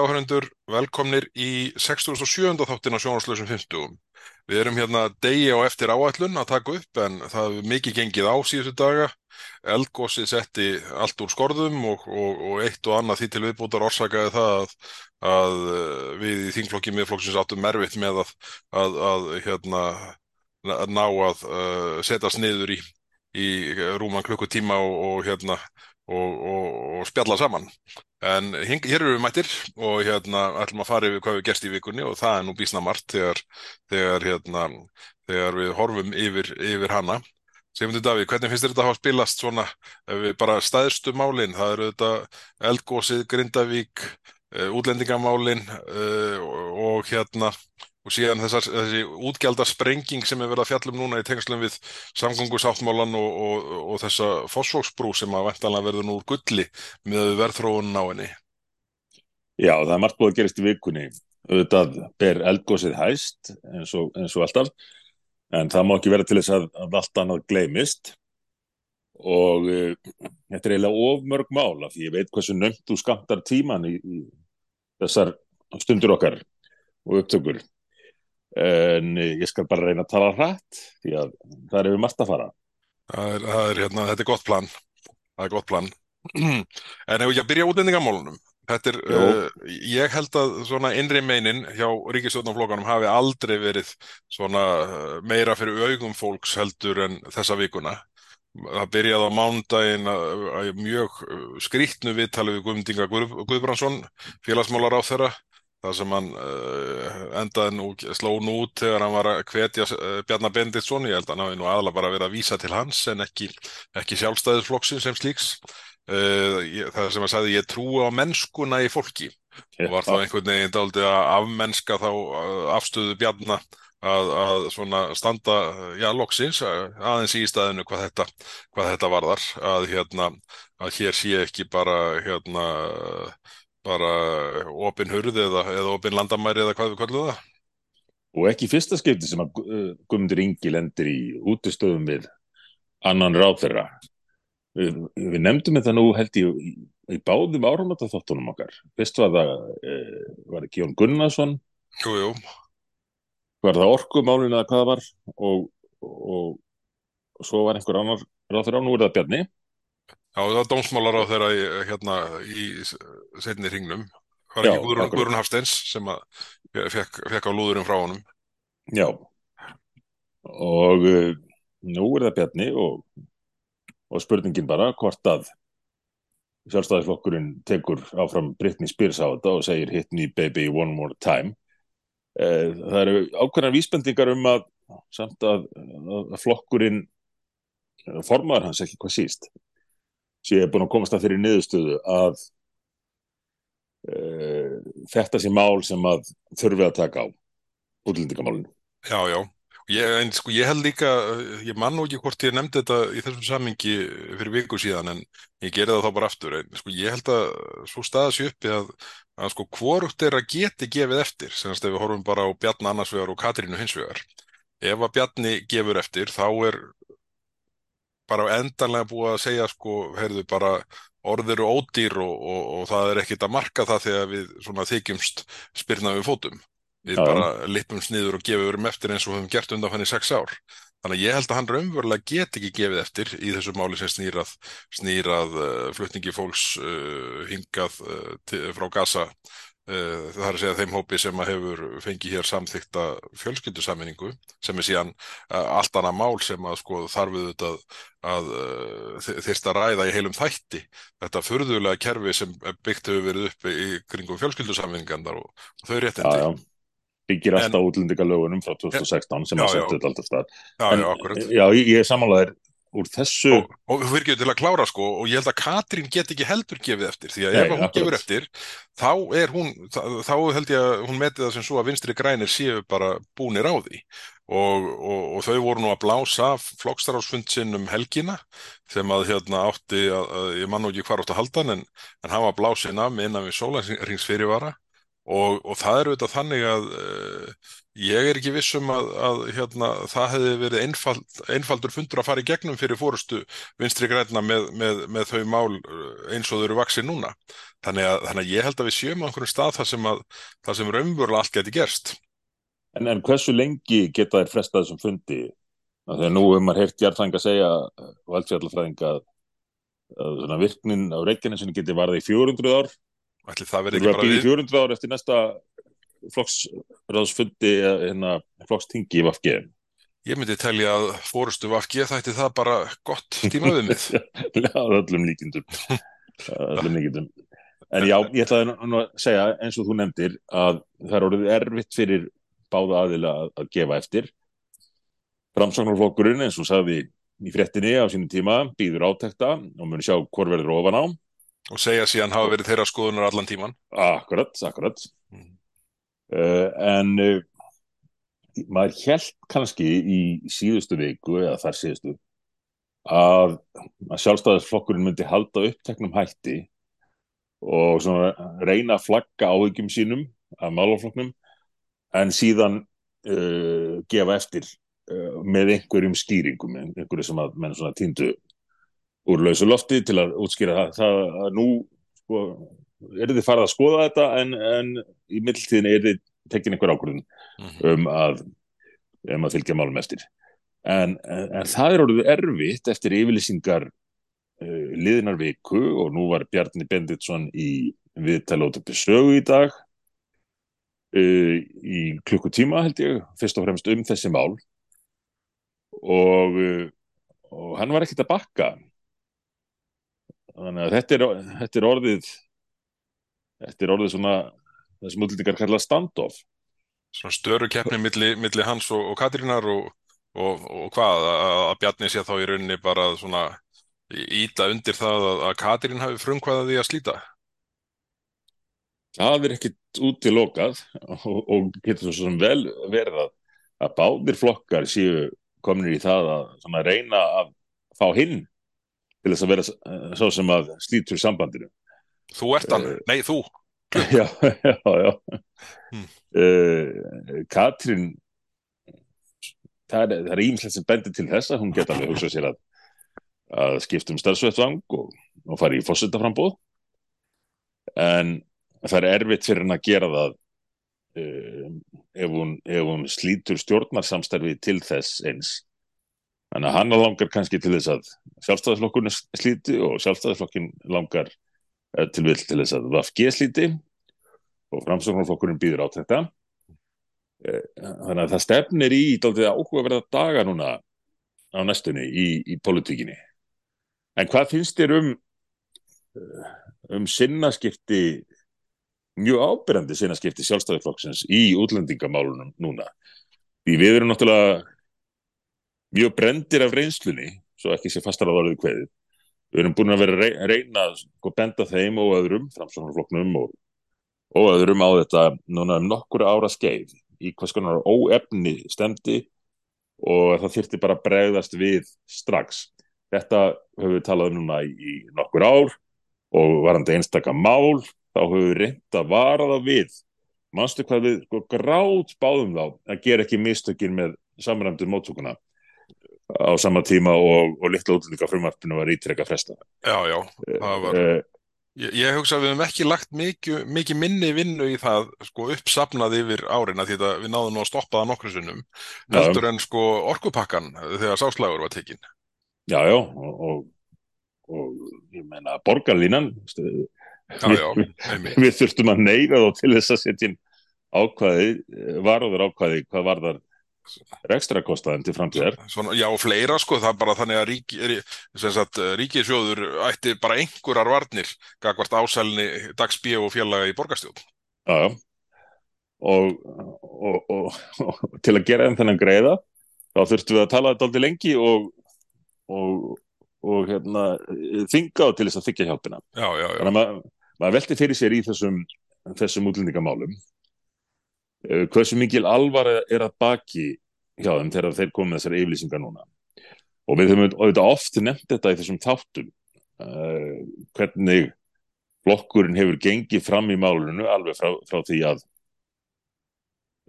Áhörendur, velkomnir í 67. þáttin á sjónaslösum 50. Við erum hérna degi á eftir áætlun að taka upp en það hefur mikið gengið á síðustu daga. Eldgósið setti allt úr skorðum og, og, og eitt og annað því til viðbútar orsakaði það að, að eh, við í þingflokki miðflokksins áttum mervitt með að, að, að hérna, ná að uh, setjast niður í, í rúman klukkutíma og, og hérna og, og, og spjalla saman. En hér eru við mættir og hérna ætlum að fara yfir hvað við gerst í vikunni og það er nú bísna margt þegar, þegar, hérna, þegar við horfum yfir, yfir hana. Sigmundur Davíð, hvernig finnst þetta að hafa spilast svona bara stæðstu málinn? Það eru þetta Eldgósið, Grindavík, eh, útlendingamálinn eh, og hérna og síðan þessar, þessi útgjaldarsprenging sem er verið að fjallum núna í tengslum við samgöngusáttmálan og, og, og þessa fosfóksbrú sem að vendanlega verður nú úr gulli með verðþróun á henni. Já, það er margt búið að gerast í vikunni. Auðvitað ber eldgósið hæst eins og, eins og alltaf, en það má ekki vera til þess að, að allt annað gleymist og uh, þetta er eiginlega ofmörg mál af því ég veit hversu nömt þú skamtar tíman í, í þessar stundur okkar og upptökur en ég skal bara reyna að tala hrætt því að það er við margt að fara. Það er, það er, hérna, Þetta er gott plan. Það er gott plan. En ef ég að byrja útlendingamálunum þetta er, uh, ég held að svona innri meinin hjá ríkistjóðnumflokkanum hafi aldrei verið svona uh, meira fyrir augum fólks heldur en þessa vikuna. Það byrjaði á mándagin að mjög skrítnu viðtali við Guðmundinga Guðbrandsson félagsmálar á þeirra það sem hann uh, endaði nú, sló nú út þegar hann var að hvetja uh, Bjarnar Benditsson, ég held að hann hafi nú aðla bara verið að vísa til hans en ekki, ekki sjálfstæðisflokksinn sem slíks. Uh, ég, það sem hann sagði ég trú á mennskuna í fólki. Yeah. og var þá einhvern veginn daldi að afmennska þá afstöðu Bjarnar að, að svona standa já, loksins, aðeins í staðinu hvað þetta, hvað þetta varðar. Að hérna, að hér sé ekki bara hérna bara opin hurð eða, eða opin landamæri eða hvað við kallum það. Og ekki fyrsta skipti sem að Guðmundur Ingi lendir í útistöðum við annan ráðherra. Við, við nefndum þetta nú held ég í, í báðum áramötaþáttunum okkar. Fyrst var það, e, var ekki Jón Gunnarsson. Jú, jú. Var það orkumálin eða hvað það var og, og, og svo var einhver annar ráðherra og nú er það Bjarni. Já, það var dómsmálar á þeirra í, hérna, í setni ringnum. Það var ekki Guðrún, Guðrún Hafsteins sem fekk, fekk á lúðurum frá honum. Já, og uh, nú er það Bjarni og, og spurningin bara hvort að sjálfstæðisflokkurinn tekur áfram Britney Spears á þetta og segir hit me baby one more time. Uh, það eru ákveðnar vísbendingar um að samt að, að flokkurinn formaður hans ekki hvað síst sé búin að komast að þeirri niðurstöðu að uh, þetta sé mál sem að þurfi að taka á útlendingamálinu. Já, já. Ég, en sko ég held líka, ég man nú ekki hvort ég nefndi þetta í þessum samingi fyrir viku síðan en ég gerði það þá bara aftur en sko ég held að svo staðas uppi að, að sko hvorugt er að geti gefið eftir, senast ef við horfum bara á Bjarni annarsvegar og Katrínu hinsvegar. Ef að Bjarni gefur eftir þá er bara endanlega búið að segja sko, heyrðu bara orðir eru ódýr og, og, og það er ekkit að marka það þegar við svona þykjumst spyrna við fótum. Við ja. bara lippumst niður og gefum um eftir eins og höfum gert undan hann í sex ár. Þannig að ég held að hann raunverulega get ekki gefið eftir í þessu máli sem snýrað, snýrað uh, flutningi fólks uh, hingað uh, til, frá Gaza Eh, það er að segja þeim hópi sem hefur fengið hér samþykta fjölskyldusaminningu sem er síðan eh, allt annað mál sem að sko þarfið þetta að, að eh, þeirst að ræða í heilum þætti þetta förðulega kerfi sem byggt hefur verið upp í kringum fjölskyldusaminningarnar og, þau réttindi. Já, já. Byggir alltaf útlendingalögunum frá 2016 sem að setja þetta alltaf stað. Já, en, já. Já, ég, ég samanlæðir úr þessu. Og, og þú virkið til að klára sko og ég held að Katrín get ekki heldur gefið eftir því að Nei, ef hún gefur eftir þá er hún, þá held ég að hún metið það sem svo að vinstri grænir séu bara búnir á því. Og, og, og þau voru nú að blása flokkstarásfund sinn um helgina þegar maður hérna átti að, að ég mann og ekki hvar átt að halda en, en hann var blásinn af með innan við sólæringsfyrirvara Og, og það er auðvitað þannig að uh, ég er ekki viss um að, að hérna, það hefði verið einfald, einfaldur fundur að fara í gegnum fyrir fórustu vinstri grænna með, með, með þau mál eh, eins og þau eru vaksið núna. Þannig að, þannig að ég held að við sjöum á einhvern stað þar sem, að, þar sem raunverulega allt geti gerst. En, en hversu lengi geta þær frestað þessum fundi? Þegar nú hefur maður heyrt Jartfræðing að segja og eldfjallafræðing að, að virknin á Reykjanesinu geti varðið í 400 ár Ætli það verði ekki bara að býja við? 400 ár eftir næsta flokksráðsfundi hérna, flokkstingi í Vafge Ég myndi telja að fórustu VFG þætti það bara gott tímaviðmið. að öllum líkindum. Að öllum líkindum. En já, ég ætlaði nú að segja eins og þú nefndir að það er orðið erfitt fyrir báða aðila að, að gefa eftir. Framsóknarflokkurinn eins og sagði í fréttinni á sínum tíma býður átekta og muni sjá hvor verður ofan á og segja síðan hafa verið þeirra skoðunar allan tíman. akkurat, akkurat Mm. uh, en uh, maður held kannski í síðustu viku eða þar síðustu að, að sjálfstæðisflokkurinn myndi halda uppteknum hætti og reyna að flagga áhyggjum sínum af málaflokknum en síðan uh, gefa eftir með einhverjum skýringum, einhverju sem að menn svona týndu úr lausu lofti til að útskýra það, það að nú sko, er þið farið að skoða þetta en, en í mildtíðinni er þið tekin einhver ákvörðun Mhm. um að, um að fylgja málum eftir. En, en, en það er orðið erfitt eftir yfirlýsingar uh, liðinar viku og nú var Bjarni Benditsson í í sögu í dag uh, í klukkutíma held ég, fyrst og fremst um þessi mál. Og, uh, og hann var ekkert að bakka þannig að þetta er, þetta er orðið þetta er orðið svona það sem útlendingar kalla standoff Svona störu keppni milli, milli hans og, og Katrínar og, og, og hvað, að, Bjarni sé þá í rauninni bara svona íta undir það að, að Katrín hafi frumkvæða því að slíta. það er ekkit útilokað og, og getur svo sem vel verið að, að báðir flokkar séu kominir í það að reyna að fá hinn til þess að vera eh, sá sem að slítur sambandinu Þú ert hann, Eh. nei þú. já, já, já Hmm. uh, það er, það er ímslegt sem bendir til þess að hún geta alveg hugsað sér að, að skipta um starfsvettvang og, og fara í fórsetaframbóð en það er erfitt fyrir hann að gera það uh, ef, hún, ef hún slítur stjórnarsamstarfi til þess eins þannig að hann langar kannski til þess að sjálfstæðisflokkurinn slíti og sjálfstæðisflokkin langar eh, til vill til þess að VFG slíti og framsóknarflokkurinn býður á þetta. Eh, þannig að það stefnir í dálítið áhugaverða daga núna á næstunni í, í politíkinni en hvað finnst þér um eh, um sinnaskipti mjög ábyrjandi sinnaskipti sjálfstæðiflokksins í útlendingamálunum núna? Því við erum náttúrulega mjög brendir af reynslunni svo ekki sé fastar á orðið kveðið við erum búin að vera að rey- reyna að sko, benda þeim og öðrum, framsóknarflokknum og, og öðrum á þetta núna um nokkur ára skeið í hvers konar óefni stemdi og það þyrfti bara að bregðast við strax. Þetta höfum við talað um núna í, nokkur ár og varandi einstaka mál, þá höfum við reynd að vara það við. Manstu hvað við sko, grátt báðum þá að gera ekki mistökin með samræmdu móttökuna á sama tíma og, og litla útlendinga frumarpinu var ítrekka fresta. Já, já, það var, Uh, ég, ég hugsa að við höfum ekki lagt mikið, mikið minni vinnu í það, sko, uppsafnað yfir árin að því að við náðum að stoppa það nokkru sinnum, heldur en sko orkupakkan þegar sáslagur var tekinn. já, já, og, og, og ég meina borgarlínan, einmitt. við þurftum að neyra þá til þess að setja ákvæði, varður ákvæði hvað varðar rekstra kostaðin til framtíðar. Já, og fleira sko, það er bara þannig að ríki, rí- sem sagt, ríkisjóður ætti bara einhverjar varnir gagvart ásælni dagsbíu og félaga í borgarstjórn. Já. Og, og, og, og til að gera þennan greiða, þá þurftum við að tala þetta aldrei lengi og, og, og hérna, þinga á til þess að þykja hjálpina. Já, já, já, Þannig að maður, maður velti fyrir sér í þessum, þessum útlendingamálum hversu mikil alvar er að baki hjá þeim þegar þeir komið þessar yfirlýsingar núna. Og við höfum auðvitað oft nefnt þetta í þessum þáttum uh, hvernig flokkurinn hefur gengið fram í málunum alveg frá, frá því að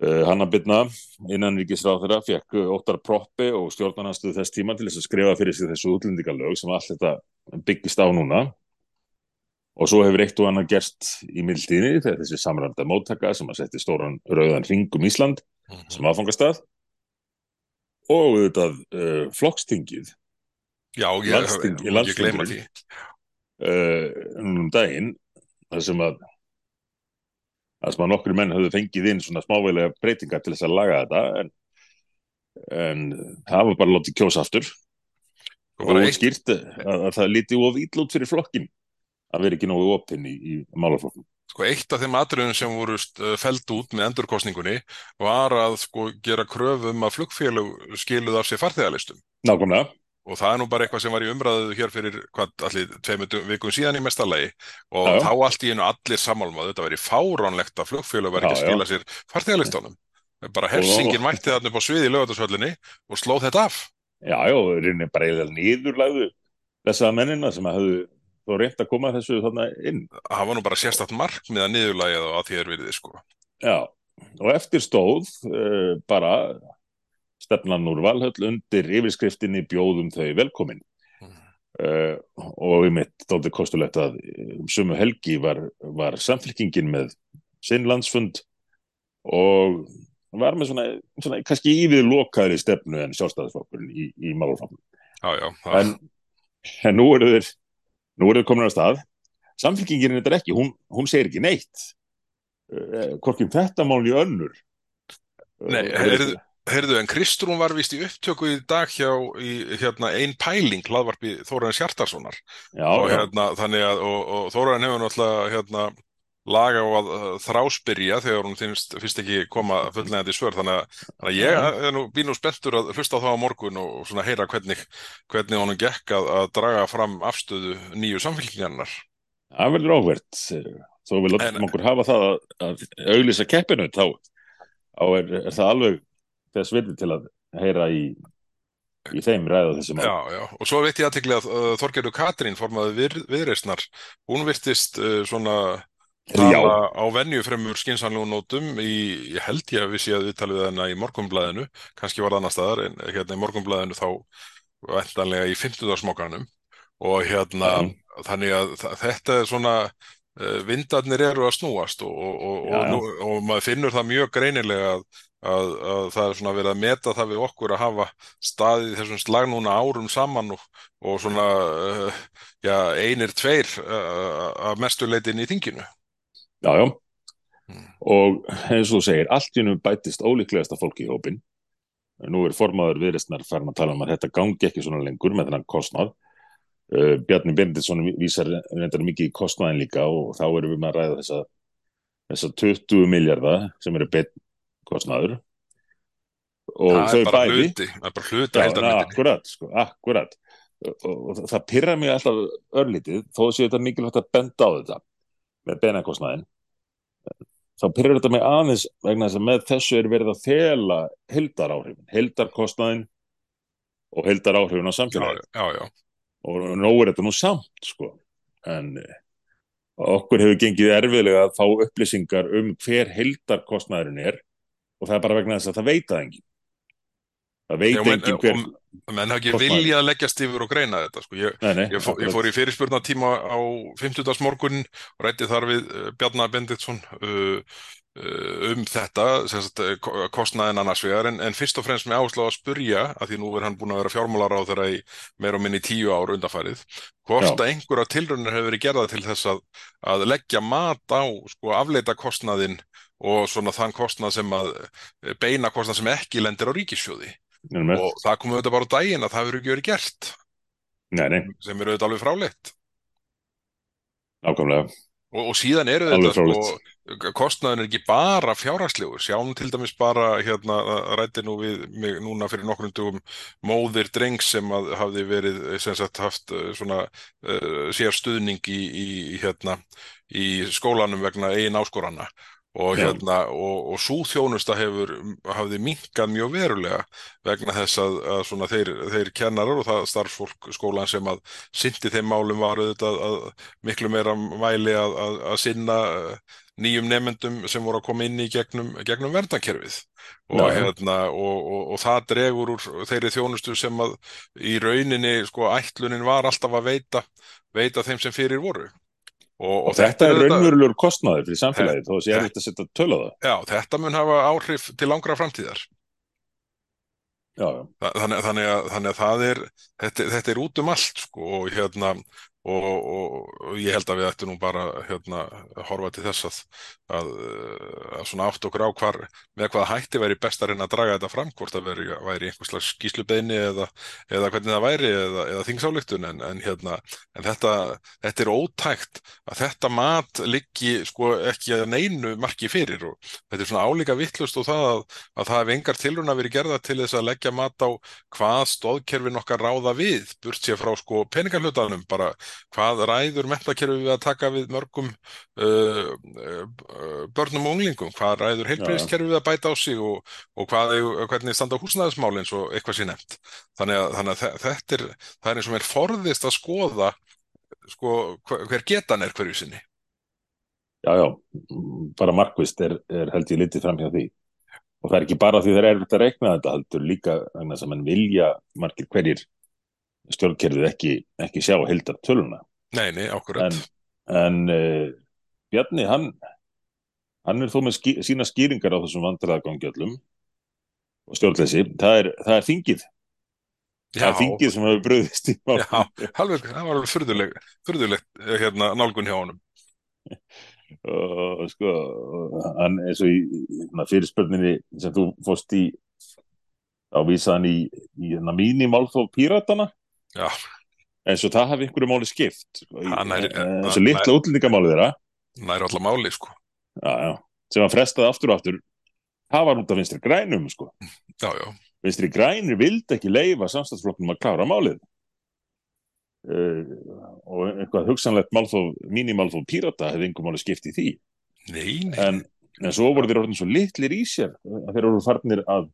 uh, Hanna Byrna innanríkisráð þeirra fekk óttar proppi og stjórnarnastuð þess tíma til þess að skrifa fyrir sig þessu útlendingalög sem allt þetta byggist á núna og svo hefur eitt og annað gerst í mildtíðinni þegar þessi samranda móttaka sem að setja stóran rauðan ringum Ísland mm -hmm. sem aðfangastað og auðvitað uh, flokkstingið Já, ég, ég gleyma því. Uh, um daginn þar sem að það sem að nokkru menn höfðu fengið inn svona smávegilega breytingar til þess að laga þetta en, en það var bara lótið kjósa aftur. Og, og skýrt að, að það líti of ítlút fyrir flokkin að vera ekki nógu opinn í, í málaflokkum. Sko eitt af þeim atriðum sem voru fælt út með endurkostningunni var að sko gera kröfum að flugfélug skiluð af sér farþegalistum. Nákvæmlega. Og það er nú bara eitthvað sem var í umræðu hér fyrir hvað allir tveimur vikum síðan í mestarlegi og já, já. þá allt í einu allir sammálmaðu þetta verið fáránlegt að flugfélug var ekki að skila sér farþegalistónum. Bara hersingin mætti þarna upp á sviði í lögatarsvöllinni og slóð þetta af. Já, já, reynir bara eða nýðurlæðu þessa mennina sem hafðu og reynd að koma þessu þarna inn. Það var nú bara sérstatt markmið að niðurlægja það að því er virðið sko. Já, og eftir stóð uh, bara stefnan úr valhöll undir yfirskriftinni bjóðum þau velkomin mm. uh, og við mitt dóldi kostulegt að um sumu helgi var, var samfélkingin með sinn landsfund og var með svona, svona kannski ívið lokaðri stefnu en sjálfstæðisflokkurinn í, í málfamlu. Já, já. En, en nú eru þeir nú eru þau komin á stað. Samfélkingin er þetta ekki, hún, hún segir ekki neitt. Uh, hvorkim þetta máli önnur. Nei, uh, heyrðu, heyrðu, en Kristrún var vist í upptöku í dag hjá í, hérna, einn pæling hlaðvarpi Þóraðins Hjartarssonar og, hérna, að, og, og Þóraðin hefur náttúrulega hérna, laga á að þráspyrja þegar hún finnst, finnst ekki koma fullnægandi svör. Þannig að, þannig að ég er nú og spenntur að hlusta á það á morgun og, og svona heyra hvernig, hvernig honum gekk að, að draga fram afstöðu nýju samfélkingarnar Það verður áhvert þó vil okkur hafa það að, að auglýsa keppinu þá er, er það alveg þess vildi til að heyra í í þeim ræða þessum já, já. og svo veit ég aðteglega að uh, Þorgerður Katrín formaði við, viðreysnar hún virtist uh, svona á venju fremur skinsanlegu nótum í, ég held ég að við séum að við talum við hana í morgumblæðinu, kannski var það annar staðar en hérna í morgumblæðinu þá vendanlega í 50. smókanum og hérna mm. þannig að þetta er svona uh, vindarnir eru að snúast og, og, og, ja. og maður finnur það mjög greinilega að, að, að það er svona verið að meta það við okkur að hafa staðið þessum slag núna árum saman og svona uh, já, einir tveir uh, að mestuleitin í þinginu Já, já. Mm. Og eins og þú segir, allt í nú bætist ólíklegasta fólki í hópin. Nú er formaður viðristnar farin að tala um að þetta gangi ekki svona lengur með þennan kostnað. Uh, Bjarni Benditsson vísar reyndar mikið í kostnaðin líka og þá erum við með að ræða þessa, þessa 20 miljardar sem eru bett kostnaður. Og það er bara bæði, hluti, það er bara hluti að helda myndinni. Akkurat, sko, akkurat. Og, og það pyrra mig alltaf örlítið, þó séu þetta mikilvægt að benda á þetta benakostnaðin þá pyrrir þetta mig aðeins vegna þess að með þessu er verið að þela hildaráhrifin, hildarkostnaðin og hildaráhrifin á samfélagi já, já, og nú er þetta nú samt sko. En eh, okkur hefur gengið erfiðlega að fá upplýsingar um hver hildarkostnaðurinn er og það er bara vegna þess að það veita engin það veit engin hver menn hafa ekki vilja að leggjast yfir og greina þetta sko. ég, nei, nei, ég, fó, ég fór í fyrirspurnatíma á 50. morgun og rætti þar við uh, Bjarnar Benditsson uh, uh, um þetta kostnaðin annars vegar en, en fyrst og fremst með áslá að spurja að því nú er hann búin að vera fjármálar á þeirra í meir og minni tíu ár undanfærið hvort að einhverja tilrönnir hefur verið gerða til þess að, að leggja mat á sko, afleita kostnaðin og svona þann kostnað sem að beina kostnað sem ekki lendir á ríkissjóði og það komum auðvitað bara á daginn að það verður ekki verið gert. Nei, nei. sem eru auðvitað alveg fráleitt. Ákvæmlega og, og síðan eru þetta sko, kostnaðin er ekki bara fjárhagslegur. Sjáum til dæmis bara hérna rætti nú við mig núna fyrir nokkrum dugum móðir dreng sem að hafði verið sem sagt haft eh, svona uh, sér stuðning í, í hérna í skólanum vegna eigin áskorana og hérna og, og sú þjónusta hefur hafði minkað mjög verulega vegna þess að, að svona þeir, þeir kennarar og það starfsfólk skólan sem að syndi þeim málum var auðvitað að, miklu meira mæli að, að, að sinna eh, nýjum nefendum sem voru að koma inn í gegnum, gegnum verndakerfið og, hérna, og, og, og það dregur úr þeirri þjónustu sem að í rauninni sko ætlunin var alltaf að veita, veita þeim sem fyrir voru og, Og þetta er raunverulegur kostnaður fyrir samfélagið, þó að sé Þetta- erfitt að setja tölu á það. Já, þetta mun hafa áhrif til langra framtíðar. Já, já, Þa- Þannig, þannig, að, þannig að það er, þetta, þetta er út um allt sko og hérna og, og, og ég held að við ættum nú bara hérna að horfa til þess að, að, að svona átt okkur á hvar, með hvaða hætti væri best að reyna að draga þetta fram, hvort það væri, væri einhvers slags skýslubeini eða, eða hvernig það væri eða, eða þingsályktun. En, en hérna, en þetta, þetta er ótækt að þetta mat liggi sko ekki að neinu marki fyrir. Og þetta er svona álíka vittlust og það að, að það hef engar tilruna verið gerða til þess að leggja mat á hvað stóðkerfin okkar ráða við, burt sér frá sko peningarhlutanum, bara hvað ræður mentakerfi við að taka við mörgum uh, uh, börnum og unglingum, hvað ræður heilbreyðiskerfi við að bæta á sig og, og hvað, hvernig standa húsnæðismál eins og eitthvað sé nefnt. Þannig að, þannig að þe- þetta er, það er eins og mér forðist að skoða sko, hver getan er hverju sinni. já, já, bara markvist er, er held ég litið fram hjá því. Og það er ekki bara því það er erfitt að reikna þetta, heldur líka sem mann vilja margir hverjir stjórnkerfið ekki, ekki sjá heildar töluna. Nei, nei, ákvörð. En uh, Bjarni, hann, hann er þó með ský, sína skýringar á þessum vandræðagangjöllum og stjórnleysi. Það er, það er þingið. Það er þingið sem hefur bröðist í Já, málum. alveg, það var alveg furðuleg, furðulegt hérna, nálgun hjá honum. og sko hann eins og í í fyrirspurninni sem þú fórst í á vísaðan í, í hérna, mínimálþóf píratana Já, eins og það hafi einhverju máli skipt. Er- eins og litla útlendingamáli þeirra. nær allar máli, sko. já, já, sem hann frestaði aftur og aftur. Það var út af vinstri grænum sko. Já, já, vinstri grænir vildi ekki leifa samstagsflokknum að klára málið. Uh, og eitthvað hugsanlegt málþóf, mínimálþóf pírata hefði einhver máli skipt í því. Nei, nei. en, en svo voru þeir orðin svo litlir í sér að þeir voru farnir að,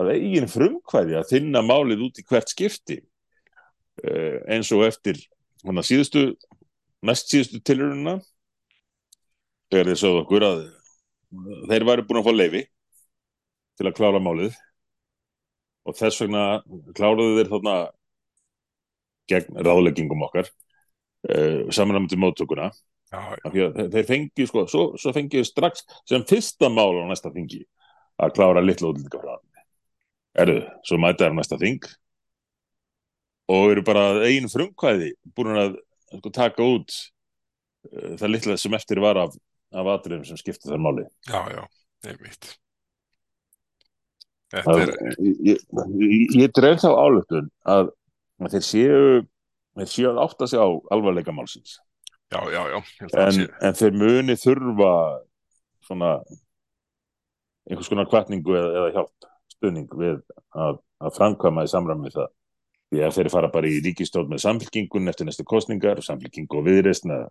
að eigin frumkvæði að þinna málið út í hvert skipti eins og eftir hana, síðustu, næst síðustu tilurina þegar þeir sögðu okkur að þeir væri búin að fá leifi til að klára málið. Og þess vegna kláruðu þeir þarna gegn ráðleggingum okkar uh, móttökuna. Af því að þeir- fengi sko, svo, svo fengi strax sem fyrsta mál á næsta þingi að klára litla útlendingafræðan eru, svo mæta er næsta þing og eru bara einn frumkvæði búin að sko, taka út uh, það litla sem eftir var af, af atriðum sem skipta þar máli. Já, já, einmitt. Þetta Það- er, ég, ég, ég, dreif þá álöftun að, að þeir séu þeir séu að átta sig á alvarleika málsins. Já, já, já, en, en þeir muni þurfa svona einhvers konar kvartningu eða, eða hjálp stuðning við að, að framkvæma í samræmi það því að þeir fara bara í ríkistjórn með samfélkingun eftir næstu kostningar, samfélkingu og viðreist með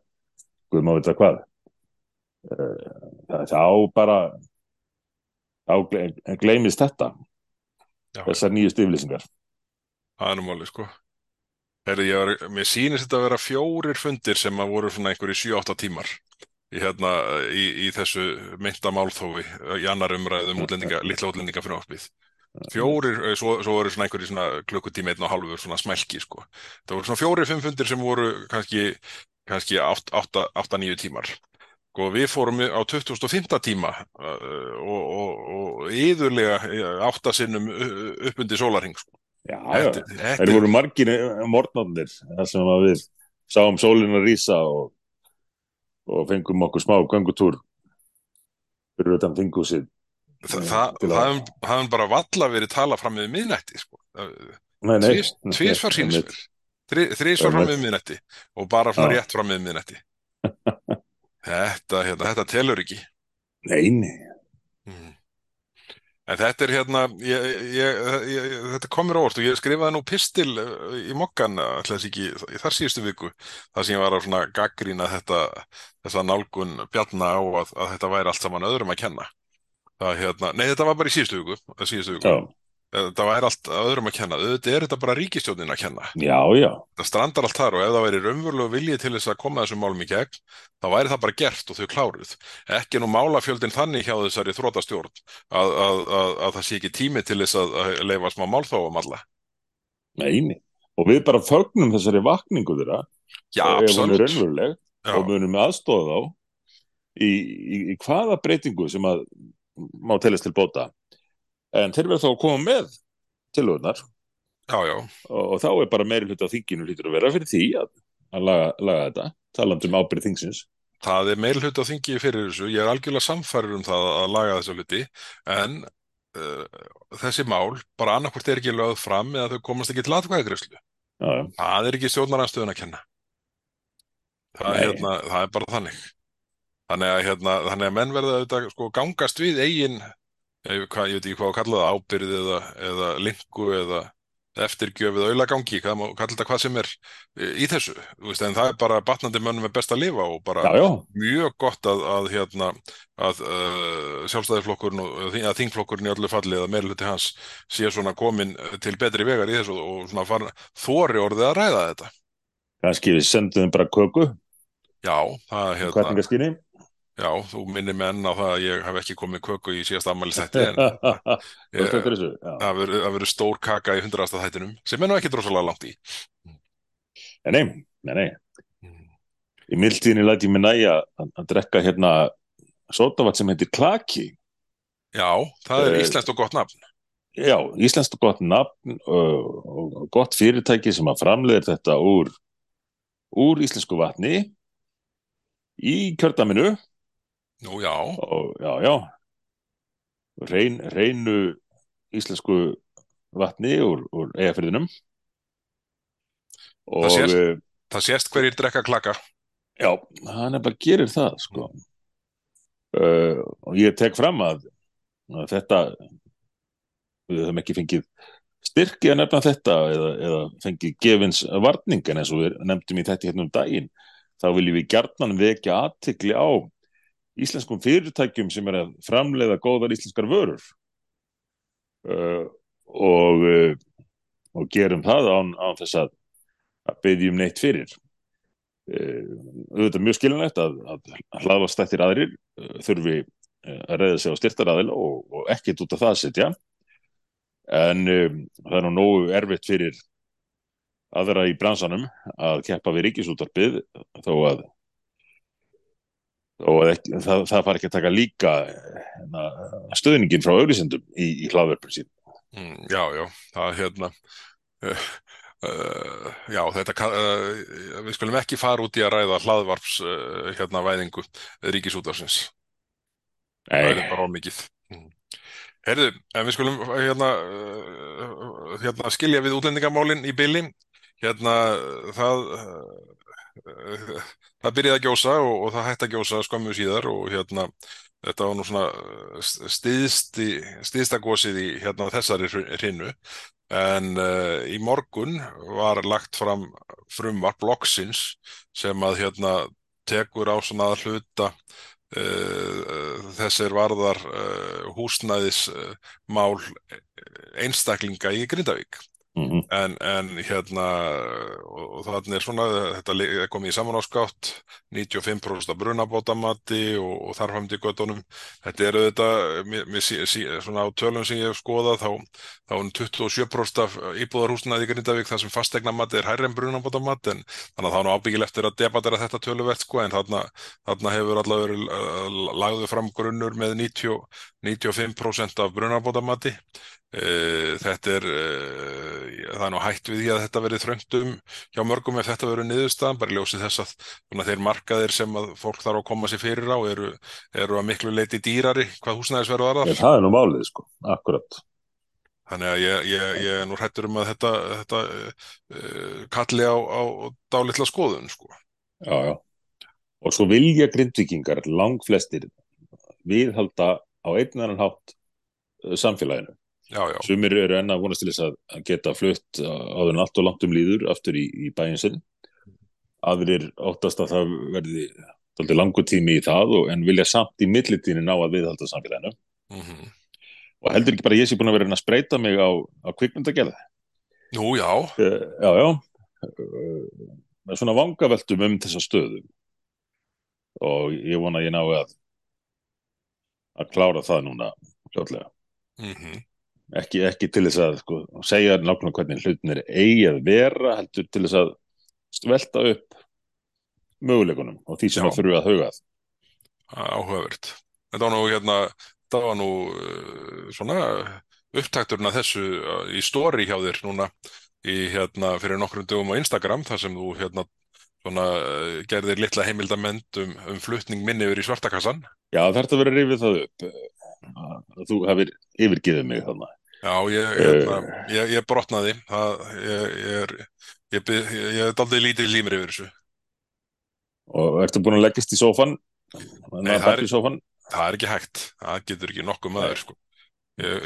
guð má vita hvað Eh, það, þá bara þá gle- gleymist þetta já, þessar nýju stiflýsingar það er nú máli, sko. Herri, ég var, mér sýnist þetta að vera fjórir fundir sem að voru svona einhverju 7-8 tímar í, hérna, í, í þessu mynda málþófi í annar umræðum útlendinga, litla útlendinga fyrir áspið. Fjórir, eh, svo, svo voru svona einhverju svona klukkutíma einn og hálfur svona smælki, sko. Það voru svona fjórir, fimm fundir sem voru kannski, kannski 8-9 tímar. Sko, við fórum á 25. tíma uh, og, og, og yðurlega átta sinnum upp undir sólarhing. Sko. já, já, Þetta, þetta, þeir voru margir morgnarnir þar sem að við sáum sólina rísa og, og fengum okkur smá göngutúr fyrir utan þingúsið það, það, það hefum bara valla verið tala fram með miðnætti. Sko. Tvísvar Einmitt. sínsver. Þri, þrísvar fram með miðnætti og bara svona rétt fram með miðnætti. Þetta, hérna, þetta telur ekki. Nei, nei. Mm. En þetta er hérna, ég, ég, ég, þetta komur óvart og ég skrifaði nú pistil eh, í mokkan, ekki í þar síðustu viku, þar sem ég var að gaggrína þetta, þessa nálgun bjarna á að, að þetta væri allt saman öðrum að kenna. Það, hérna, nei, þetta var bara í síðustu viku, síðustu viku. Já, Það væri allt öðrum að kenna. Auðvitað er þetta bara ríkistjónin að kenna. já, já, Það strandar allt þar og ef það væri raunverulegu viljið til þess að koma þessum málum í gegn, þá væri það bara gert og þau kláruð. Ekki nú málafjöldin þannig hjá þessari þrótastjórn að, að, að, að það sé ekki tími til þess að að leifa smá málþófum alla. neini. Og við bara fögnum þessari vakningu þeirra, Já, ef hún er raunveruleg, og munum aðstóða þá í, í, í hvaða breytingu sem að má telast til bóta. En þeir verða þá að koma með já. og, og þá er bara meiri hluti á þinginu hlýtur að vera fyrir því að, að laga, laga þetta, talandi um ábyrð þingsins. Það er meiri hluti á þingi fyrir þessu. Ég er algjörlega samfærir um það að laga þessu hluti, en uh, þessi mál bara annarkvort er ekki lögð fram eða þau komast ekki til já. Það er ekki stjórnaranstöðun að kenna. Það, er hérna, það er bara þannig. Þannig að, hérna, þannig að menn verða auðvitað sko, gangast við eigin, ég, hvað, ég veit ekki hvað að kalla það, ábyrð eða, eða lingu eða eftirgjöf eða má kalla þetta hvað sem er e, í þessu. Veist, en það er bara batnandi mönnum er best að lifa og bara Já, já, mjög gott að, að, hérna, að uh, sjálfstæðisflokkurinn og að þing- að þingflokkurinn í öllu falli eða meiri hluti hans sé svona komin til betri vegar í þessu og svona fara þori orðið að ræða þetta. kannski við sendum bara köku, Já, það hérna, kvartningaskinni. Já, þú minnir menn á það að ég hef ekki komið köku í síðast ammælis þætti en það verður stór kaka í hundraðasta þættinum sem er nú ekki drosalega langt í. Nei, nei, nei, nei. Í mildtíðinni læti ég mig næja að, drekka hérna sótavat sem heitir Klaki. Já, það er Eh, íslenskt og gott nafn. Já, íslenskt og gott nafn og, og gott fyrirtæki sem að framleiðir þetta úr, úr íslensku vatni í kjördaminu Nú já, og já, já, reyn, reynu íslensku vatni úr, úr eigafyrðinum og sést. eh, það sést hverjir drekka klaka. Já, hann er bara gerir það sko. Uh, og ég tek fram að, að þetta við höfum ekki fengið styrki að nefna þetta eða, eða fengið gefins varning en eins og við nefndum í þetta hérna um daginn þá viljum við gjarnan vekja aðtikli á íslenskum fyrirtækjum sem er að framleiða góðar íslenskar vörur. Uh, og, uh, og gerum það án, án þess að, að byggjum neitt fyrir. Uh, auðvitað mjög skilinlegt að, að hlaðvastættir aðrir uh, þurfi uh, að reyða sig á styrtaraðil og, og ekkit út af það að setja. En um, það er nú nógu erfitt fyrir aðra í bransanum að keppa við ríkisúttarpið þó að, að ekki, það, það fari ekki að taka líka hérna, stöðningin frá auglýsendum í, í hlaðverfum sín Mm, já, já, það hérna uh, uh, já, þetta uh, við skulum ekki fara út í að ræða hlaðvarps uh, hérna væðingu ríkisútarsins það er bara ómikið mm. Herðu, en við skulum hérna, hérna skilja við útlendingamálin í byli hérna það það byrjaði að gjósa og, og það hætti að gjósa skömmu síðar og hérna þetta var nú svona stiðsti, stiðsta gósið í hérna þessari hrinnu en uh, í morgun var lagt fram frumvarp loksins sem að hérna tekur á svona að hluta uh, þessir varðar uh, húsnæðismál einstaklinga í Grindavík mm En, en hérna, og, og þannig er svona, þetta komið í samanáskatt, 95% af brunabótamati og, og þarfamdi göttunum. Þetta er auðvitað, mér, mér, svona á tölum sem ég hef skoðað, þá, þá er 27% af íbúðarhúsnaði í Grindavík þar sem fastegnamati er hærri en brunabótamati, en þannig að það er nú ábyggilegt eftir að debatera þetta töluvert, sko, en þarna, hefur allavega uh, lagður fram grunnur með 90, 95% af brunabótamati. Eh, Þetta er, eh, það er nú hætt við því að þetta verið þröngtum hjá mörgum ef þetta verið niðurstaðan, bara í ljósi þess að svona, þeir markaðir sem að fólk þarf að koma sér fyrir á eru, eru að miklu leiti dýrari hvað húsnæðisverð var þar. það er nú málið sko, akkurat Þannig að ég, ég, ég er nú hrættur um að þetta, þetta uh, kalli á, á dálitla skoðun, sko. já, já. og svo vilja grindvikingar langflestir viðhalda á einn annan hátt uh, samfélaginu. Sumir eru enn að vonast til þess að geta flutt áður en allt og langt um líður aftur í, í bæinn sinn. Aðrir óttast að það verði langur tími í það og, en vilja samt í millitíni ná að viðhalda samfélaginu. mhm. Og heldur ekki bara ég sé búin að vera að spreita mig á, á kvikmyndagerð. Nú, já, Uh, já, já. Uh, með svona vangaveltum um þessa stöðu. Og ég vona að ég nái að að klára það núna fljótlega. mhm. Ekki, ekki til þess að sko, segja nákvæmlega hvernig hlutin er eigi að vera, heldur til þess að svelta upp möguleikunum og því sem Já. að þurfa að huga að. áhugavert. Þetta var nú hérna, þetta var nú uh, svona upptakturinn að þessu uh, í story hjá þér núna í hérna fyrir nokkrum dögum á Instagram þar sem þú hérna svona uh, gerðir litla heimildamend um, um flutning minni yfir í svartakassan. Já, þetta verður að rifið það upp eh, að þú hafir yfirgefið mig þarna. Já, ég, hérna, ég, ég brotnaði, það, ég, ég er, er daldið lítið límir yfir þessu. Og ertu búin að leggjast í sófan? Nei, það er- sófan? Það er ekki hægt, það getur ekki nokkuð maður, sko. Ég,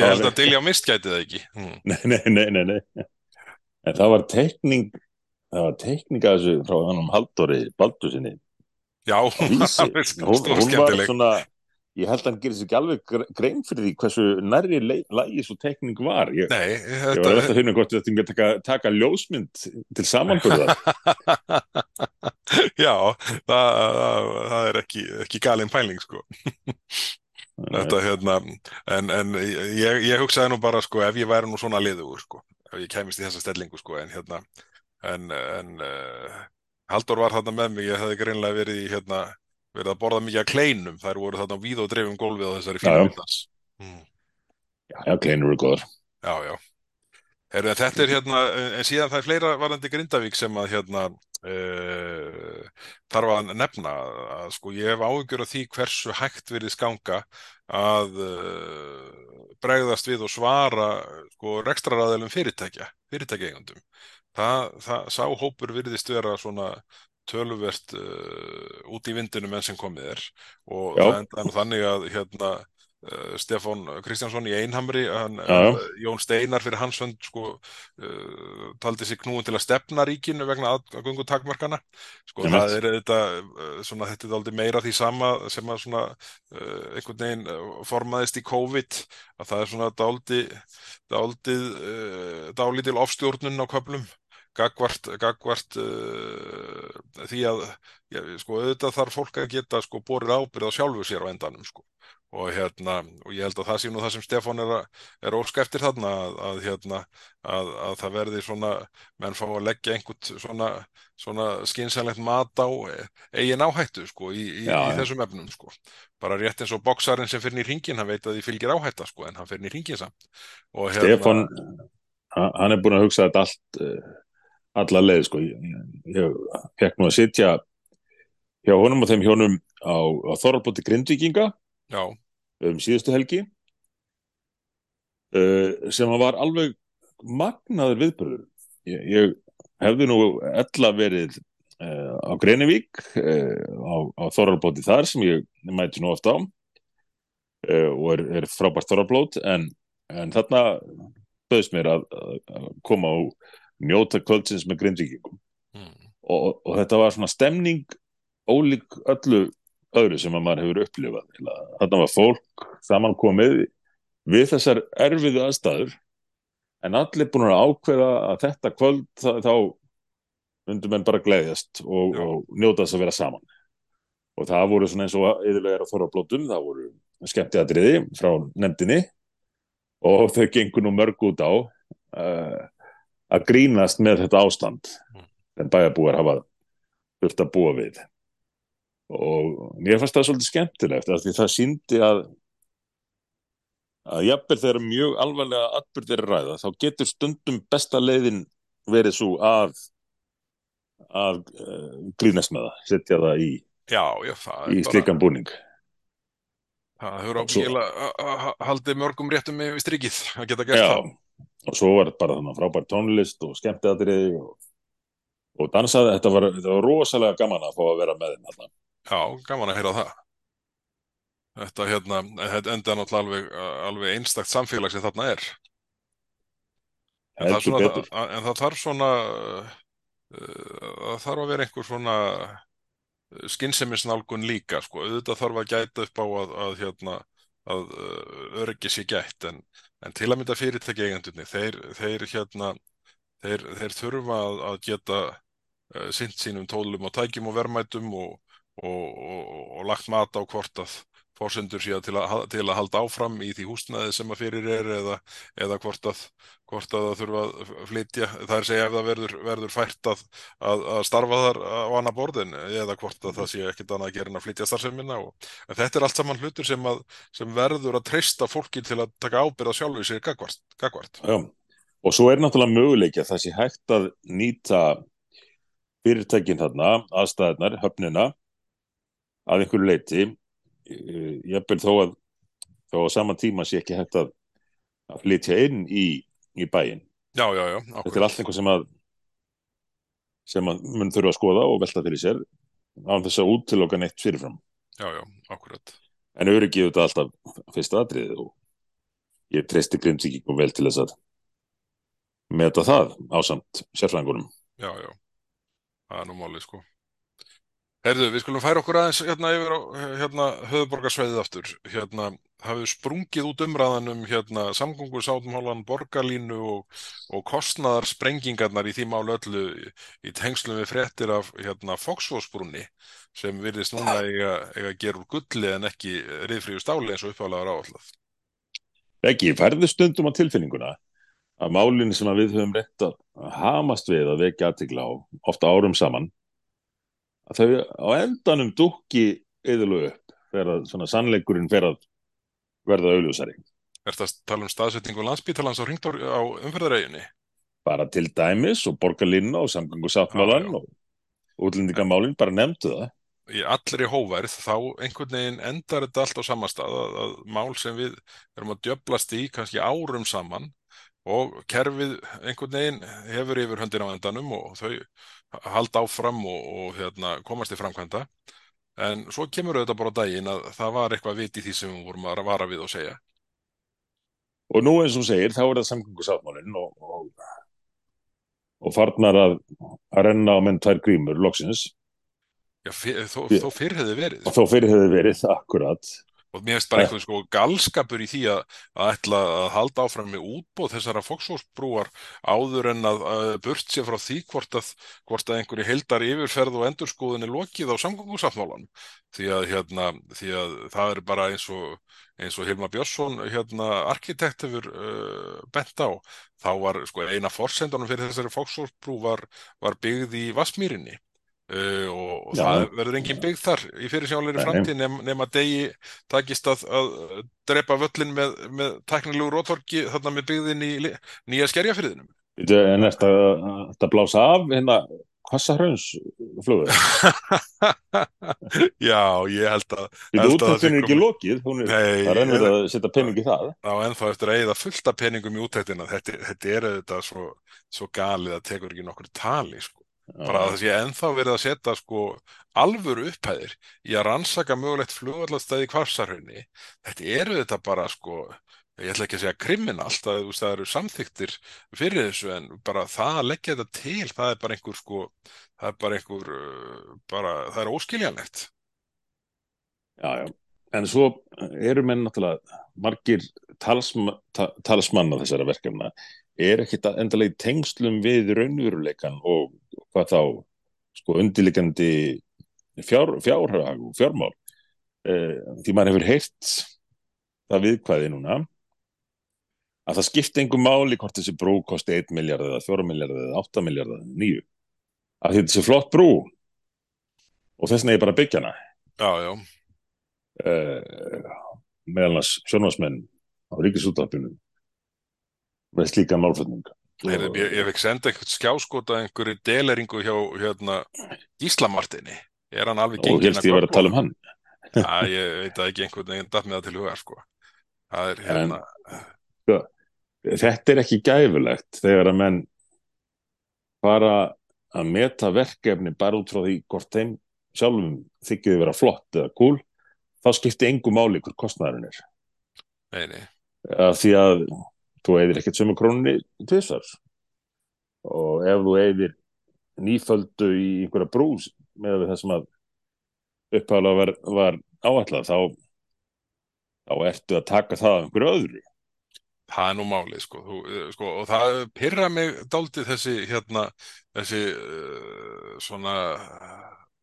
held að Dilja Mist gæti það ekki. Hmm. Nei, nei, nei, nei. En það var teikning, það var teikning að þessu frá hannum Halldóri Baldusinni. Já, á hún Vísi. var alveg Hún, hún var svona, ég held að hann gerir sér ekki alveg gre- grein fyrir því hversu nærri lagi svo teikning var. Ég, Nei, ég var þetta, eftir að finna hvort þetta ekki taka, taka ljósmynd til samanbyrðar. já, það, það, það er ekki, ekki galin pæling, sko. Þetta, hérna, en, en ég, ég hugsaði nú bara, sko, ef ég væri nú svona liðugur, sko, ef ég kæmist í þessa stellingu, sko, en hérna, en, en uh, Halldór var þarna með mig, ég hefði greinlega verið í, hérna, verið að borða mikið að kleinum, þær voru þarna víð og dreifum gólfið á þessari Já, já. fínu myndans. Mm. Já, já, kleinur eru góðar. Já, já. Heru, þetta er hérna, en síðan það er fleira varandi Grindavík sem að hérna uh, þarf að nefna að sko ég hef áhyggjur af því hversu hægt virðist ganga að uh, bregðast við og svara sko rekstraraðilum fyrirtækja, fyrirtækjaegundum. Það, það, sá hópur virðist vera svona töluvert uh, út í vindinu menn sem komið er. Og Já. það enda nú þannig að hérna uh, Stefán Kristjánsson í Einhamri hann, uh, Jón Steinar fyrir hans hönd sko, uh, taldi sig knúin til að stefna ríkinu vegna aðgöngu takmarkana sko, það er þetta uh, svona, þetta er aldrei meira því sama sem að svona uh, einhvern veginn formaðist í COVID að það er svona dáldi dáldið uh, dálítil ofstjórnun á köflum gagvart, gagvart uh, því að ja, sko, auðvitað þarf fólk að geta sko, borið ábyrð á sjálfu sér á endanum sko. og, hérna, og ég held að það sé nú það sem Stefán er, er ósk eftir þarna að, að, hérna, að, að það verði svona menn fá að leggja einhvern svona, svona skynsælegt mat á eigin áhættu sko, í, í, Já, í já. þessum efnum sko. bara rétt eins og boksarinn sem fyrir í ringin hann veit að því fylgir áhætta sko, en hann fyrir í ringin samt og, hérna, Stefán, ha- hann er búin að hugsa þetta allt, uh, alla leið, sko. Ég, fekk nú að sitja hjá honum og þeim hjónum á, á Þorralbóti Grindvíkinga já, um síðustu helgi uh, sem var alveg magnaður viðbörður. Ég, ég hefði nú ella verið uh, á Grenivík uh, á, á Þorralbóti þar sem ég mæti nú oft á uh, og er, er frábært Þorralblót en, en þarna bauðst mér að, að koma og njóta kvöldsins með Grindvíkingum. Mm, og, og þetta var svona stemning ólík öllu öðru sem að maður hefur upplifað. Þarna var fólk samankomið við þessar erfiðu aðstæður en allir búin að ákveða að þetta kvöld þá, þá myndum menn bara gleðjast og, og njóta þess að vera saman. Og það voru svona eins og yfirlega er að þorra blótum, það voru skemmtiatriði frá nefndinni. Og þau gengur nú mörg út á uh, að grínast með þetta ástand Mm. en bæjarbúar hafa þurft að búa við. Og mér fannst það svolítið skemmtilegt af því það síndi að að jafnvel þegar mjög alvarlega atbyrðir að ræða þá getur stundum besta leiðin verið svo að að uh, grínast með það setja það í, í slikan búning. Það hefur Og svo- ábyggilega haldið mörgum réttum með strikið að geta gert Já, það og svo var bara þannig frábær tónlist og skemmtiatriði og, og dansaði, þetta var, þetta var rosalega gaman að fá að vera með þeim þarna. Já, gaman að heyra það. þetta hérna, þetta enda náttúrulega alveg, alveg einstakt samfélag sem þarna er. En það, svona, betur. en það þarf svona, uh, það þarf að vera einhver svona skynsemisnálgun líka, sko. Auðvitað þarf að gæta upp á að, að hérna, að uh, öryggi sé gætt, en, en til að mynda fyrirtæki eigendunni, þeir, þeir hérna, þeir, þeir þurfa að, að geta uh, sinnt sínum tólum og tækjum og verðmætum og, og, og, og lagt mat á hvort að fórsendur síðan til að, til að halda áfram í því húsnæði sem að fyrir er eða, eða hvort, að, að það þurfa að flytja, það er segja ef það verður, verður fært að, að, að starfa þar á annar borðin eða hvort að það sé ekkit annað að gera en að flytja starfseminna en þetta er allt saman hlutur sem, sem verður að treysta fólki til að taka ábyrða sjálfu sér gagvart. gagvart. Já, og svo er náttúrulega möguleik að það sé hægt að nýta fyrirtækin þarna, aðstæðnar, höfnina að einhverju leiti jafnvel þó að þó að sama tíma sé ekki hægt að, að flytja inn í, í bæin Já, já, já. þetta er allt einhver sem að sem að mun þurfa að skoða og velta fyrir sér án þess að útiloka neitt fyrirfram Já, já, akkurat. en öryggið þetta alltaf fyrsta atrið og ég treysti grimsíkingum vel til þess að meta það á samt sérfræðingunum Já, já. Það er nú málið, sko. Herðu, við skulum færa okkur aðeins hérna yfir á hérna, höfuborgarsveiðið aftur. Hérna, hafið sprungið út umræðan um hérna, samgöngusátumhálan, borgarlínu og, og kostnaðar sprengingarnar í því málu öllu í, tengslum við fréttir af hérna, Foxfosbrunni sem virðist núna eiga, eiga úr gulli en ekki riðfríu stáli eins og uppálaður áallað. Ekki, færðu stundum á tilfinninguna að málinn sem við höfum reynt að hamast við að vekja aðtikla á ofta árum saman að þau á endanum dukki yðurlu upp þegar svona sannleikurinn fer að verða auðljósari. Er þetta að tala um staðsetningu landsbítalans á, á umferðaræginni? Bara til dæmis og borgarlinna og samgöngusáttmálan og útlendingamálinn, bara nefndu það. Í allri hóverð þá einhvern veginn endar þetta allt á samastað að, að mál sem við erum að djöblast í kannski árum saman og kerfið einhvern veginn hefur yfir höndin á endanum og þau halda áfram og, og hérna, komast í framkvæmda. En svo kemur auðvitað bara daginn að það var eitthvað vit í því sem við vorum að vara við og segja. Og nú eins og segir þá er það samgöngusáttmálinn og, og, og farnar að, að renna á menn tvær grímur loksins. Já, fyr, þó, þó fyrr hefði verið. þó fyrir hefði verið, akkurat og mér finnst bara einhvern sko galskapur í því að, að ætla að halda áfram með útbóð þessara fóksfósbrúar áður en að, að burt sér frá því hvort að, hvort að einhverju heldar yfirferð og endurskóðin er lokið á samgóðsáttmálan því hérna, því að það er bara eins og eins og Hilma Björnsson hérna arkitekt hefur uh, bent á. Þá var sko eina forsendunum fyrir þessari fóksfósbrú var, var byggð í Vasmýrinni Uh, og, og það verður engin byggð þar í fyrirsjónleiri framtíð nema, nema degi takist að, að drepa völlin með, með teknilegu rótorki þarna með byggðin í nýja skerjafyrðinum En er þetta blása af hérna Hvassahraunnsflöður? Já, ég held að Þú útæktin er ekki lokið hún er, það rennur að setja pening í það. Já, en þá eftir að eigða fullta peningum í útæktina þetta, þetta er auðvitað svo, svo galið að tekur ekki nokkur tali sko bara að það sé ennþá verið að setja sko alvöru upphæðir í að rannsaka mögulegt flugvallastæði kvarsarhaunni þetta eru þetta bara sko ég ætla ekki að segja kriminalt að það eru samþyktir fyrir þessu en bara það að leggja þetta til það er bara einhver sko það er bara einhver bara, það er óskiljanlegt. Já, já, en svo eru menn náttúrulega margir talsma, ta, talsmanna þessara verkefna er ekkit endalegi tengslum við raunveruleikan og hvað þá sko undirleikandi fjár, fjárhag og fjármál. Eh, því maður hefur heilt það viðkvæði núna að það skipti engum máli hvort þessi brú kosti 1 miljard eða 4 miljard eða 8 miljard eða 9 að þetta sé flott brú og þess vegna er bara byggjana Já, já. Eh, meðalans sjónvarsmenn á ríkisúttarpinu með slíka málflutninga Ég, ég fekk senda einhvern skjáskota einhverju deleringu hjá hérna, Íslamartinni er hann alveg gengin og helst ég verið að tala um hann. Já, ég veit að ekki einhvern veginn datt með það til huga sko. það er hérna en, sko, þetta er ekki gæfulegt þegar að menn fara að meta verkefni bara út frá því hvort þeim sjálfum þykkiði vera flott eða cool þá skipti engu máli hver kostnæðurinn er. Nei, nei, því að þú eigðir ekkert sömu krónunni tvisar og ef þú eigðir nýföldu í einhverja brús með það sem að uppháðlega var, var áætlað þá, þá ertu að taka það af einhverju öðru. Það er nú málið sko, þú, eh, sko og það pyrra mig dálítið þessi hérna, þessi uh, svona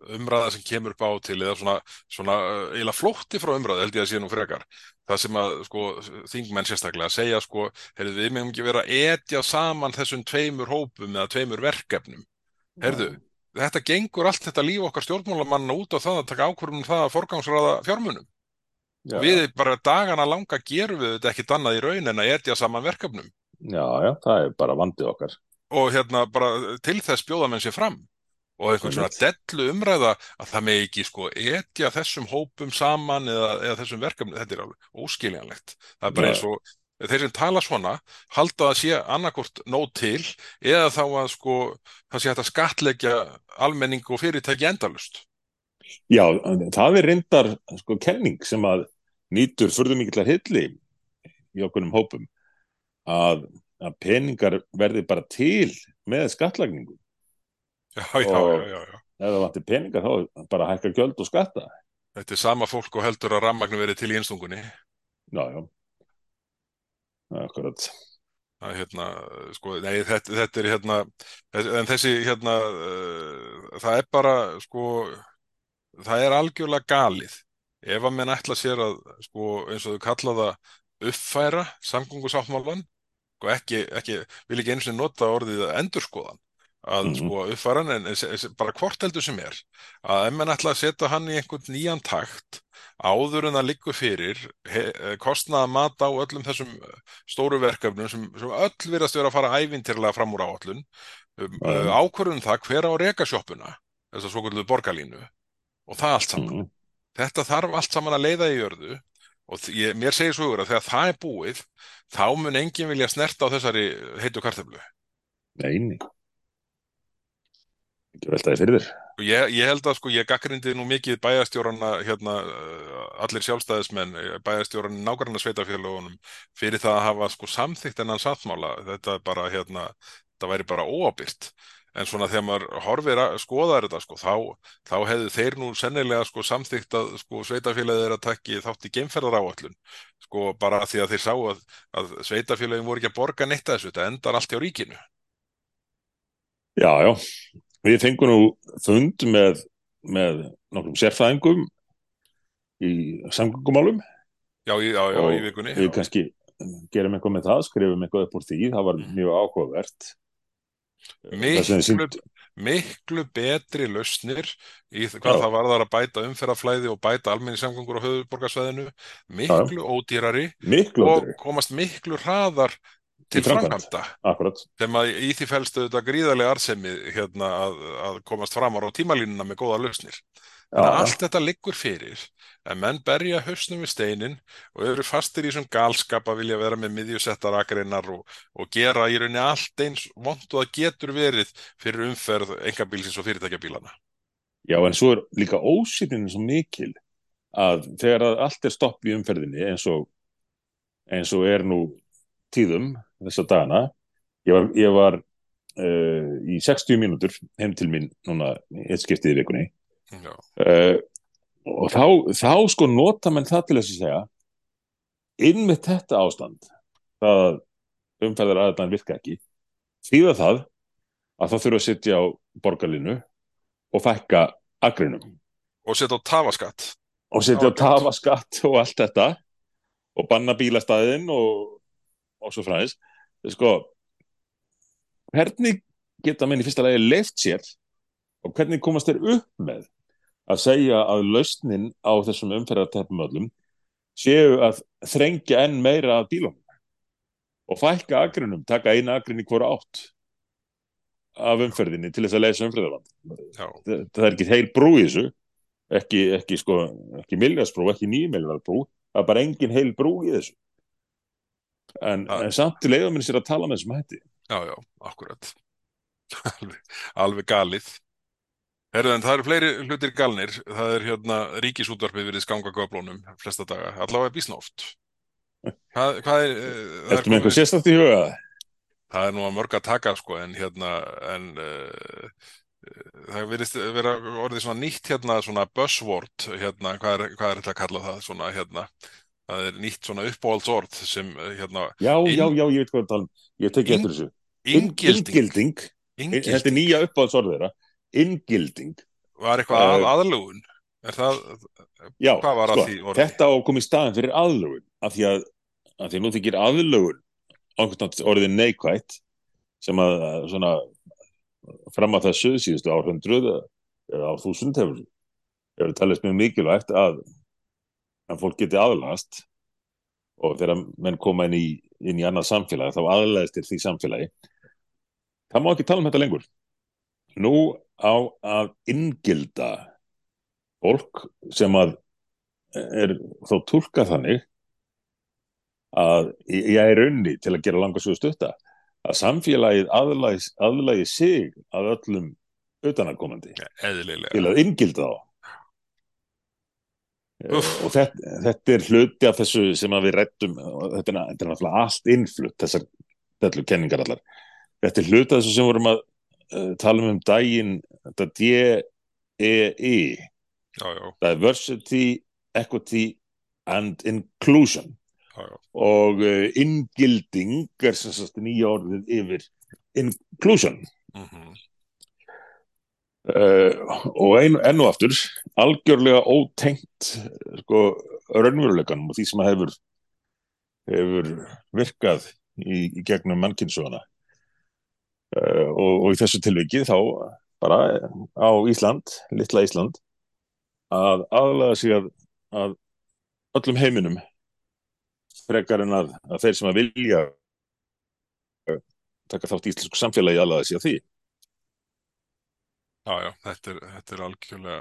umræða sem kemur upp á til eða svona, svona uh, eiginlega flótti frá umræða held ég að sé nú frekar. Það sem að sko þingmenn sérstaklega segja sko, heyrðu við meðum ekki vera að etja saman þessum tveimur hópum eða tveimur verkefnum. Heyrðu, þetta gengur allt þetta líf okkar stjórnmálamanna út á það að taka ákvörðum um það að forgangsraða fjármunum. Já, við bara dagana langa gerum við þetta ekkit annað í raun en að etja saman verkefnum. Já, já, það er bara vandið okkar. Og hérna bara til þess bjóða menn sér fram og einhvern svona dellu umræða að það með ekki sko etja þessum hópum saman eða, eða þessum verkefni, þetta er alveg óskiljanlegt. Það er bara eins og þeir sem tala svona halda að sé annarkort nóg til eða þá að sko það sé hægt að skatleggja almenning og fyrirtæki endalust Já, það er reyndar sko kenning sem að nýtur furðu mikillar hilli í okkurum hópum að, að peningar verði bara til með skattlagningu. Já, já, Og- já, já, já. Ef það vantir peningar þá bara hækka gjöld og skatta. þetta er sama fólk og heldur að rammagnu verið til í einstungunni Já, já. Akkurat. að hérna, sko, nei, þetta, þetta er hérna, en þessi hérna, uh, það er bara, sko, það er algjörlega galið. Ef að menn ætla sér að, sko, eins og þau kalla það, uppfæra samgöngusáttmálan, sko, ekki, ekki, vil ekki einu sinni nota orðið endurskoðan, að, Mhm. sko, uppfæra hann, en, en bara hvort heldur sem er, að ef menn ætla að setja hann í einhvern nýjan takt, áður en það liggur fyrir, kostnaða mat á öllum þessum stóru verkefnum sem, sem öll virðast vera að fara ævintýrlega fram úr áallun um, Já. uh, ákvörðun það hver á að reka sjoppuna þess að svo kvöldu borgarlínu og það allt saman Mm. þetta þarf allt saman að leiða í jörðu og ég, mér segir svo hugur að þegar það er búið þá mun enginn vilja snerta á þessari heitu kartöflu Nei, nei. Ekki veltaði fyrir þér. ég, ég held að sko ég gaggrindi nú mikið bæjarstjórana hérna uh, allir sjálfstæðismenn bæjarstjóran nágranna sveitafélagunum fyrir það að hafa sko samþykkt ennan sáttmála þetta er bara hérna þetta væri bara óábyrgt en svona þegar maður horfir að skoða þetta sko þá, þá hefðu þeir nú sennilega sko samþykkt að sko sveitafélagið er að takki þátt í geimferðar áallun sko bara því að þeir sá að, að sveitafélagin voru ekki að borga neitt að þessu þetta endar allt hjá ríkinu Já, já. Við fengum nú fund með, með nokkrum sérfræðingum í samgöngumálum já, já, já, í vikunni við já. kannski gerum eitthvað með það, skrifum eitthvað upp úr því, það var mjög áhugavert. Miklu, sýnt- miklu betri lausnir í þ- Já. hvað það varðar að bæta umferðarflæði og bæta almenni samgöngur á höfuborgarsvæðinu miklu ódýrari Miklu og ódýrari, komast miklu hraðar til framkvæmda. þeim að í því felstu þetta gríðarlega arðsemi hérna að, að komast framar á tímalínuna með góða lausnir. Að já. allt þetta liggur fyrir en menn berja hausnum við steinin og eru fastir í þessum galskap að vilja vera með miðjusettar akreinar og, og gera í rauninni allt eins vont og það getur verið fyrir umferð engabílsins og fyrirtækjabílana Já, en svo er líka ósýtnin svo mikil að þegar að allt er stopp í umferðinni eins og, eins og er nú tíðum þessa dagana, ég var, ég var uh, í 60 mínútur heim til mín núna eitt skiptið í vikunni. Uh, og þá, þá sko nota menn það til þess að segja innmitt þetta ástand það að umferðar aðeins virka ekki þýða það að það þurfa að sitja á borgarlínu og fækka agrinum og setja á tafaskatt. Og setja á Já, tafa skatt og allt þetta. Og banna bílastæðin og, og svo fræðis sko hvernig geta menn í fyrsta lagi leift sér og hvernig komast þeir upp með að segja að lausnin á þessum umferðartæpum öllum séu að þrengja enn meira að bílum og fækka agrinum, taka eina agrin í hvora átt af umferðinni til þess að leysa umferðarvand Já, það, það er ekki heil brú í þessu ekki, ekki sko, ekki miljarsbrú, ekki nýmiljarsbrú það er bara engin heil brú í þessu en, en samt leiðum minn sér að tala með þessum hætti já, já, akkurat alveg, alveg galið Herðu, en það eru fleiri hlutir galnir. Það er hérna ríkisútvarpið verið skanga göflunum flesta daga, allavega býsna oft. Hvað, hvað er, eh, er Ertu með eitthvað sérstætt í huga? það er nú að mörg að taka sko, en hérna, en uh, það verðist vera orðið svona nýtt hérna, svona buzzword, hérna, hvað er, hvað er þetta að kalla það, svona hérna, það er nýtt svona uppáhaldsorð sem, eh, hérna, Já, já, já, ég veit hvað það tala um. Ég tek Inn- eftir þessu. In- inngilding, Inngilding. Þetta er nýja uppáhaldsorð þeirra. Inngilding. var eitthvað að Eh, aðlugun, það, Já, var að sko, því orði? þetta á að koma í staðin fyrir aðlögun af því að, að því að nú þykir nátt orðið neikvætt sem að að svona fram að þessu síðustu árhundruð eða árþúsund hefur, hefur talist mjög mikilvægt að, að fólk geti aðlagast og þegar menn koma inn í, inn í annað samfélag þá aðlagast til því samfélagi. Það má ekki tala um þetta lengur. Nú á að inngilda fólk sem að er þó túlkað þannig að ég er unni til að gera langa svo stutta að samfélagið aðlagi sig að öllum utanakomandi til að inngilda þá Úff. og þetta, þetta er hluti af þessu sem við rættum og þetta er, er náttúrulega allt innflutt þessar kenningar allar. Þetta er hluti af þessu sem vorum að uh, tala um um daginn þetta D-E-I já, já, Diversity, Equity and Inclusion. Já, já, og uh, inngilding er sem sagt nýja orðið yfir inclusion. Mhm, uh, og ein, enn og aftur algjörlega ótengt sko raunveruleikanum og því sem hefur hefur virkað í, í gegnum mannkynsöguna uh, og, og í þessu tilviki þá bara á Ísland, litla Ísland að aðlaga sig að, að öllum heiminum frekar en að, að þeir sem að vilja uh, taka þátt í íslensku samfélagi aðlaga sig að því já, já, þetta er, þetta er algjörlega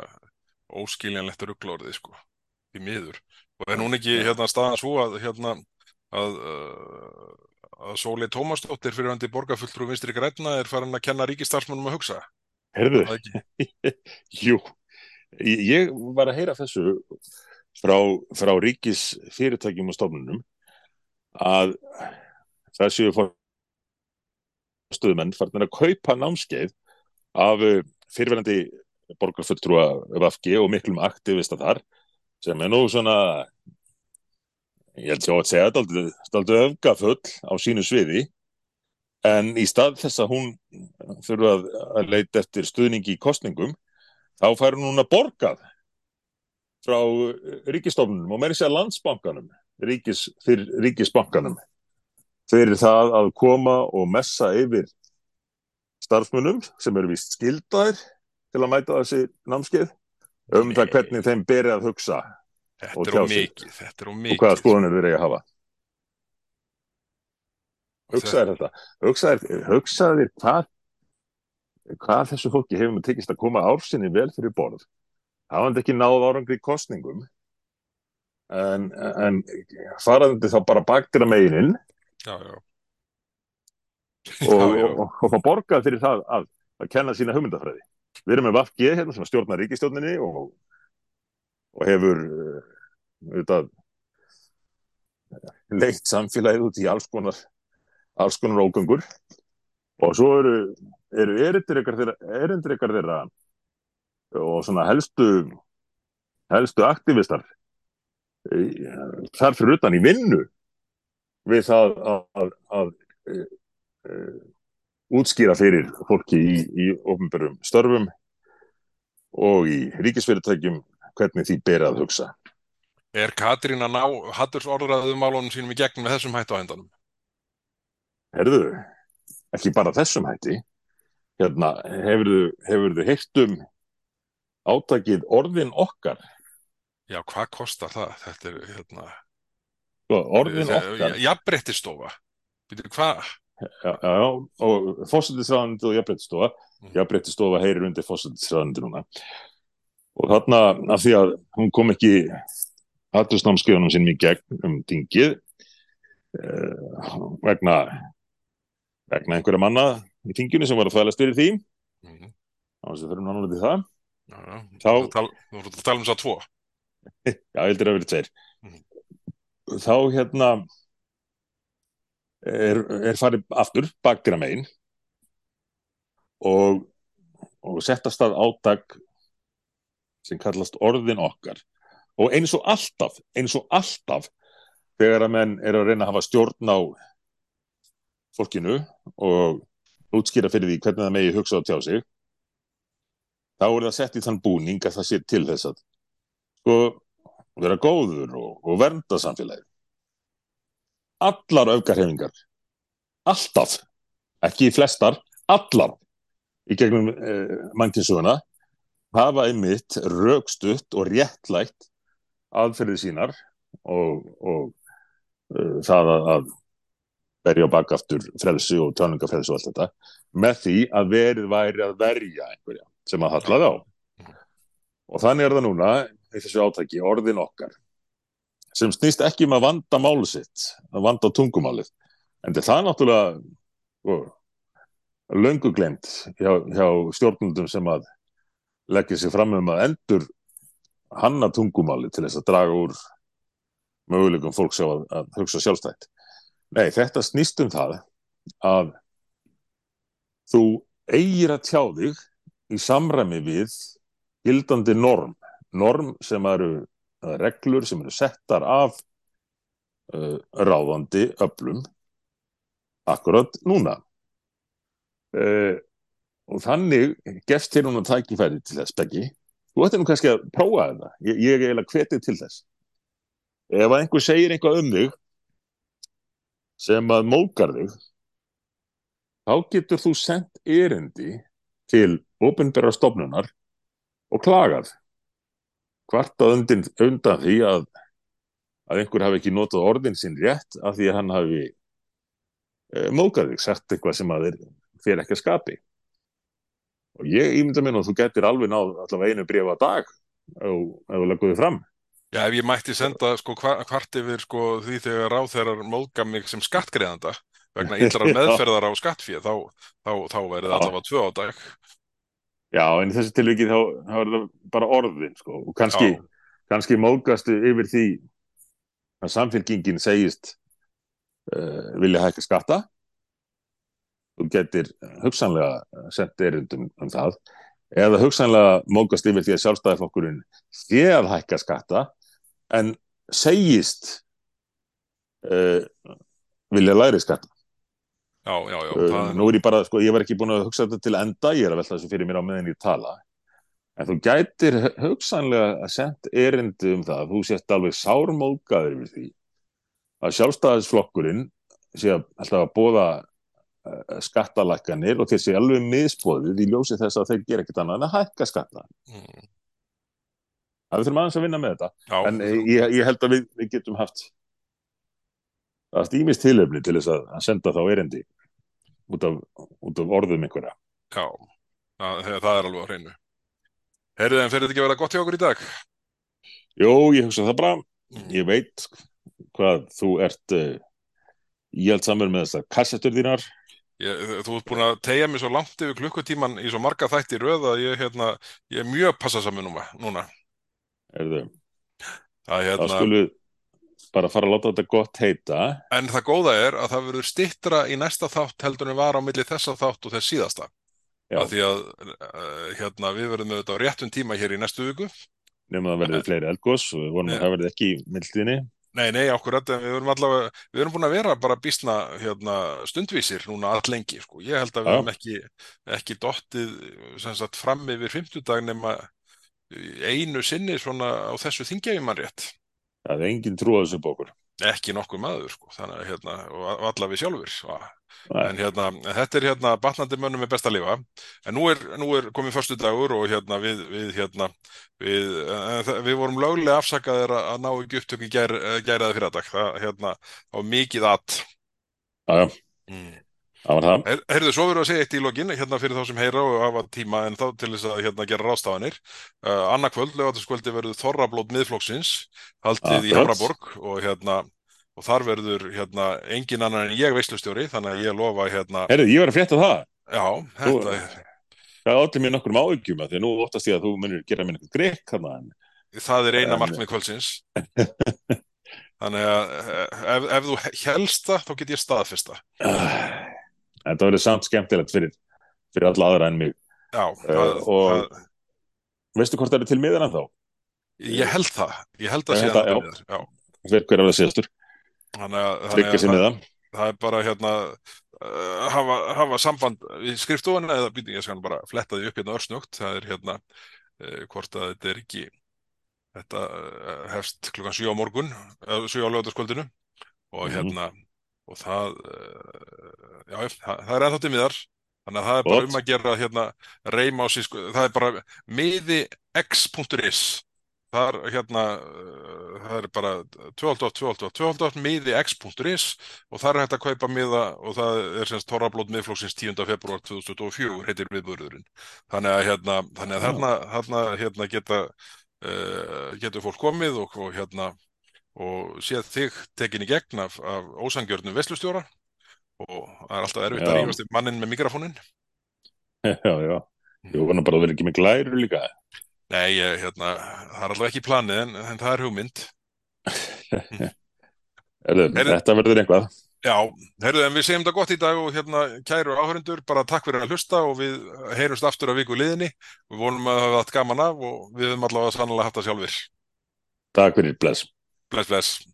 óskiljanlegt rugglorðið, sko, því miður. Og er núna ekki hérna staðan svo að, hérna, að, uh, að Sóley Tómasdóttir fyrirvændi borgarfulltrú vinstri grænna er farin að kenna ríkistarsmannum að hugsa? Herðu, jú. Ég var að heyra þessu frá, frá ríkis fyrirtækjum og stofnunum að það séu stöðumenn farin að kaupa námskeið af fyrirverandi borgarfulltrúa Vafki og miklum aktivista þar sem er nú svona ég held sér að segja aldrei öfgafull á sínu sviði. En í stað þess að hún þurfa að, að leita eftir stuðningi í kostningum þá fær hún núna borgað frá ríkistofnunum og meiri segja landsbankanum ríkis, fyrir ríkisbankanum fyrir það að koma og messa yfir starfsmunum sem eru vist skildaðir til að mæta þessi námskeið um það Nei. hvernig þeim beri að hugsa Þetta Og tjá á sig. mikið, þetta er á og hvaða skoðanir þeir eiga að hafa hugsaðir þetta hugsaðir, hugsaðir hvað hvað þessu fólki hefur með tekist að koma ársinni vel fyrir borð hafandi ekki náð árangri kostningum en, en faraðandi þá bara baktir að meginin Já, já. Og, fá borgað fyrir það að, að kenna sína hugmyndafræði. Við erum með VFG hérna sem stjórnar ríkistjórninni og, og hefur uh, auðvitað leitt samfélagið út í alls konar alls konar ógöngur. Og svo eru, eru erindir ykkar þeirra, og svona helstu helstu aktivistar eh, þar fyrir utan í vinnu við það að, að, að útskýra fyrir fólki í, í ofnbærum störfum og í ríkisfyrirtækjum hvernig því ber að hugsa. Er Katrín að ná hatturs orðræðum málunum sínum í gegn með þessum hættu á hendanum? Herðu, ekki bara þessum hætti, hérna, hefurðu, hefurðu heyrt um átakið orðin okkar, Já, hvað kostar það? Þetta er, hérna, Sko, orðin okkar, jafnbrettistofa. Býtu, hvað? Já, já, og fósættisræðandi og jafnbrettistofa, Mhm. jafnbrettistofa heyrir undir fósættisræðandi núna. Og þarna, af því að hún kom ekki hattusnámskeiðunum sinni í gegn um tingið, eh, vegna, vegna einhverja manna í tinginu sem var að þvælast fyrir því, Mhm. þá fyrir náttúrulega til það, Já. Þá- Þú ert að tala- um þess að tvo. já, heldur að vera tveir Mhm. þá hérna er, er farið aftur bakgra megin og, og settast að átak sem kallast orðin okkar. Og eins og alltaf, eins og alltaf þegar að menn eru að reyna að hafa stjórn á fólkinu og útskýra fyrir því hvernig það megi hugsa og tjá sig þá er það sett í þann búning að það sé til þess að sko vera góður og, og vernda samfélagi allar öfgarhefingar alltaf, ekki flestar allar. Í gegnum eh, mannkinsuguna hafa einmitt rögstutt og réttlætt aðferðið sínar og, og uh, það að, berja á bakaftur frelsi og tjáningafrelsi og allt þetta með því að verið væri að verja einhverja sem að hallaði á. Og þannig er það núna í þessu átaki orðin okkar sem snýst ekki um að vanda málu sitt að vanda tungumálið en þetta er það náttúrulega sko, löngu glemt hjá, hjá stjórnundum sem að leggja sig fram um að endur hanna tungumáli til þess að draga úr möguleikum fólks á að, að hugsa sjálfstætt. Nei, þetta snýst um það að þú eigir að tjá þig í samræmi við gildandi norm, norm sem eru reglur sem eru settar af uh, ráðandi öflum akkurat núna. Uh, og þannig gefst þér núna tækifæri til þess beggi. Þú ætti nú kannski að prófa þetta. Ég, ég er eiginlega hvetið til þess. Ef að einhver segir eitthvað um þig sem að mókar þig þá getur þú sendt erindi til ofinbæra stofnunar og klagað hvartað undan, undan því að að einhver hafi ekki notað orðin sinn rétt af því að hann hafi e, mókað þig, sagt eitthvað sem að þeir fyrir ekki að skapi. Og ég ímynda mér að þú getur alveg náð allavega einu bréf að dag ef þú leggur þig fram. Já, ef ég mætti senda sko hvart yfir sko því þegar ráþeirar móðga mig sem skattgreðanda vegna illrar meðferðar á skattfíð þá, þá, þá verið allavega tvö á dag. Já, en í þessu tilviki þá, þá er það bara orðin sko. og kannski, kannski móðgastu yfir því að samfélkingin segist uh, vilja hækka skatta. Þú getur hugsanlega sent erindum um það. Eða hugsanlega móðgast yfir því að sjálfstæðiflokkurinn sé að hækka skatta en segist uh, vilja læri skatta Já, já, já. Uh, það nú er ég bara, sko, ég var ekki búin að hugsa þetta til enda, ég er að velta þessu fyrir mér á meðan ég tala en þú gætir hu- hugsanlega að senda erindi um það, þú sést alveg sármóðgaður yfir því að sjálfstæðisflokkurinn sé að alltaf að bóða uh, skattalækkanir og þessi alveg misbóðið í ljósi þess að þeir gera ekkert annað en að hækka skatta. Mm, Það við þurfum aðeins að vinna með þetta, Já, en eh, ég, ég held að við, við getum haft ímist tilöfni til þess að senda þá erindi út af, út af orðum einhverja. já. Það, það er alveg á hreinu. Herrið, en fyrir þetta ekki að vera gott hjá okkur í dag? Jó, ég hugsa það bara. Mm. Ég veit hvað þú ert uh, íhaldsamur með þessar kassettur þínar. Ég, þú ert búin að tegja mig svo langt yfir klukkutíman í svo marga þætti röð að ég, hérna, ég er mjög passasamur núna. Erðu, Það, er, hérna, skulum við bara fara að láta þetta gott heita. en það góða er að það verður stittra í næsta þátt heldur en var á milli þessa þátt og þess síðasta. Af því að uh, hérna, við verðum með þetta á réttum tíma hér í næstu viku. Nefnum að það verði fleiri eldgós og við vonum að það verði ekki í mildinni. Nei, nei, akkurat, en við erum allavega, við erum búin að vera bara býstna hérna, stundvísir núna all lengi, sko. Ég held að við Já. erum ekki, ekki dottið fram yfir fimmtudag nema einu sinni svona á þessu þingjafi mann rétt. Það er engin trú á þessu bókur. Ekki nokkuð maður, sko, þannig að hérna, og alla við sjálfur, sko. En hérna, þetta er hérna batnandi mönnum með besta lifa. En nú er, nú er komið förstu dagur og hérna við, við hérna, við, við vorum löglega afsakaðir að að ná ekki upptöku gær, gæraði fyrir dag. Það hérna, á mikið að. Já, Mm. Her, herðu, svo verður að segja eitt í lokin, hérna fyrir þá sem heyra og hafa tíma en þá til þess að hérna gera ráðstafanir. Uh, annarkvöld, lögataskvöldi verður Þorrablót miðflokksins, haldið í. Hamraborg og hérna, og þar verður hérna engin annar en ég veislustjóri, þannig að ég lofa hérna, Herðu, ég var að frétta það. já, þetta er, það allir mér nokkrum áhyggjum að því að nú óttast ég að þú munir gera mér eitthvað grek þarna en, Það er eina markmið kvöldsins. Þannig að eh, ef, ef þú helst það, þá get ég staðfesta. uh, þetta verður samt skemmtilegt fyrir, fyrir alla aðra en mig Já, það, Eh, og- það, veistu hvort það er til miðan þá? ég held það. Ég held það. að, Já. Já. hver hver er það síðastur? Tryggja sér það, miða það er bara hérna uh, hafa, hafa samband við skrifstofuna eða ég skal bara fletta því upp hérna örsnögt. Það er hérna uh, hvort að þetta er ekki þetta uh, hefst klukkan 7 á morgun, uh, 7 á lögataskvöldinu og Mhm. hérna og það uh, já, það, er ennþá til miðar þannig að það er bara Gott. um að gera hérna reyma á sig, sko, það er bara miði x.is það er hérna uh, það er bara 12.12.12 miði x.is og það er hægt að kaupa miða og það er semst Torrablót miðflóksins 10. februar 2024 heitir miðbúrðurinn þannig að hérna, þannig að þarna hérna geta uh, getur fólk komið og, og hérna og séð þig tekin í gegn af, af ósangjörnum veslustjóra og það er alltaf erfitt að Já. rífast upp mannin með mikrofónin já, já, ég vona bara að vera ekki með glæru líka. Nei, ég, hérna, það er alltaf ekki planið en, en það er hugmynd. Erðu, þetta verður eitthvað. Já, heyrðu, en við segjum þetta gott í dag og hérna, kæru áhörendur, bara takk fyrir að hlusta og við heyrumst aftur að viku liðinni. Við vonum að hafa haft gaman af og við höfum allavega sannlega haft það sjálfur. takk fyrir, bless Bless, bless.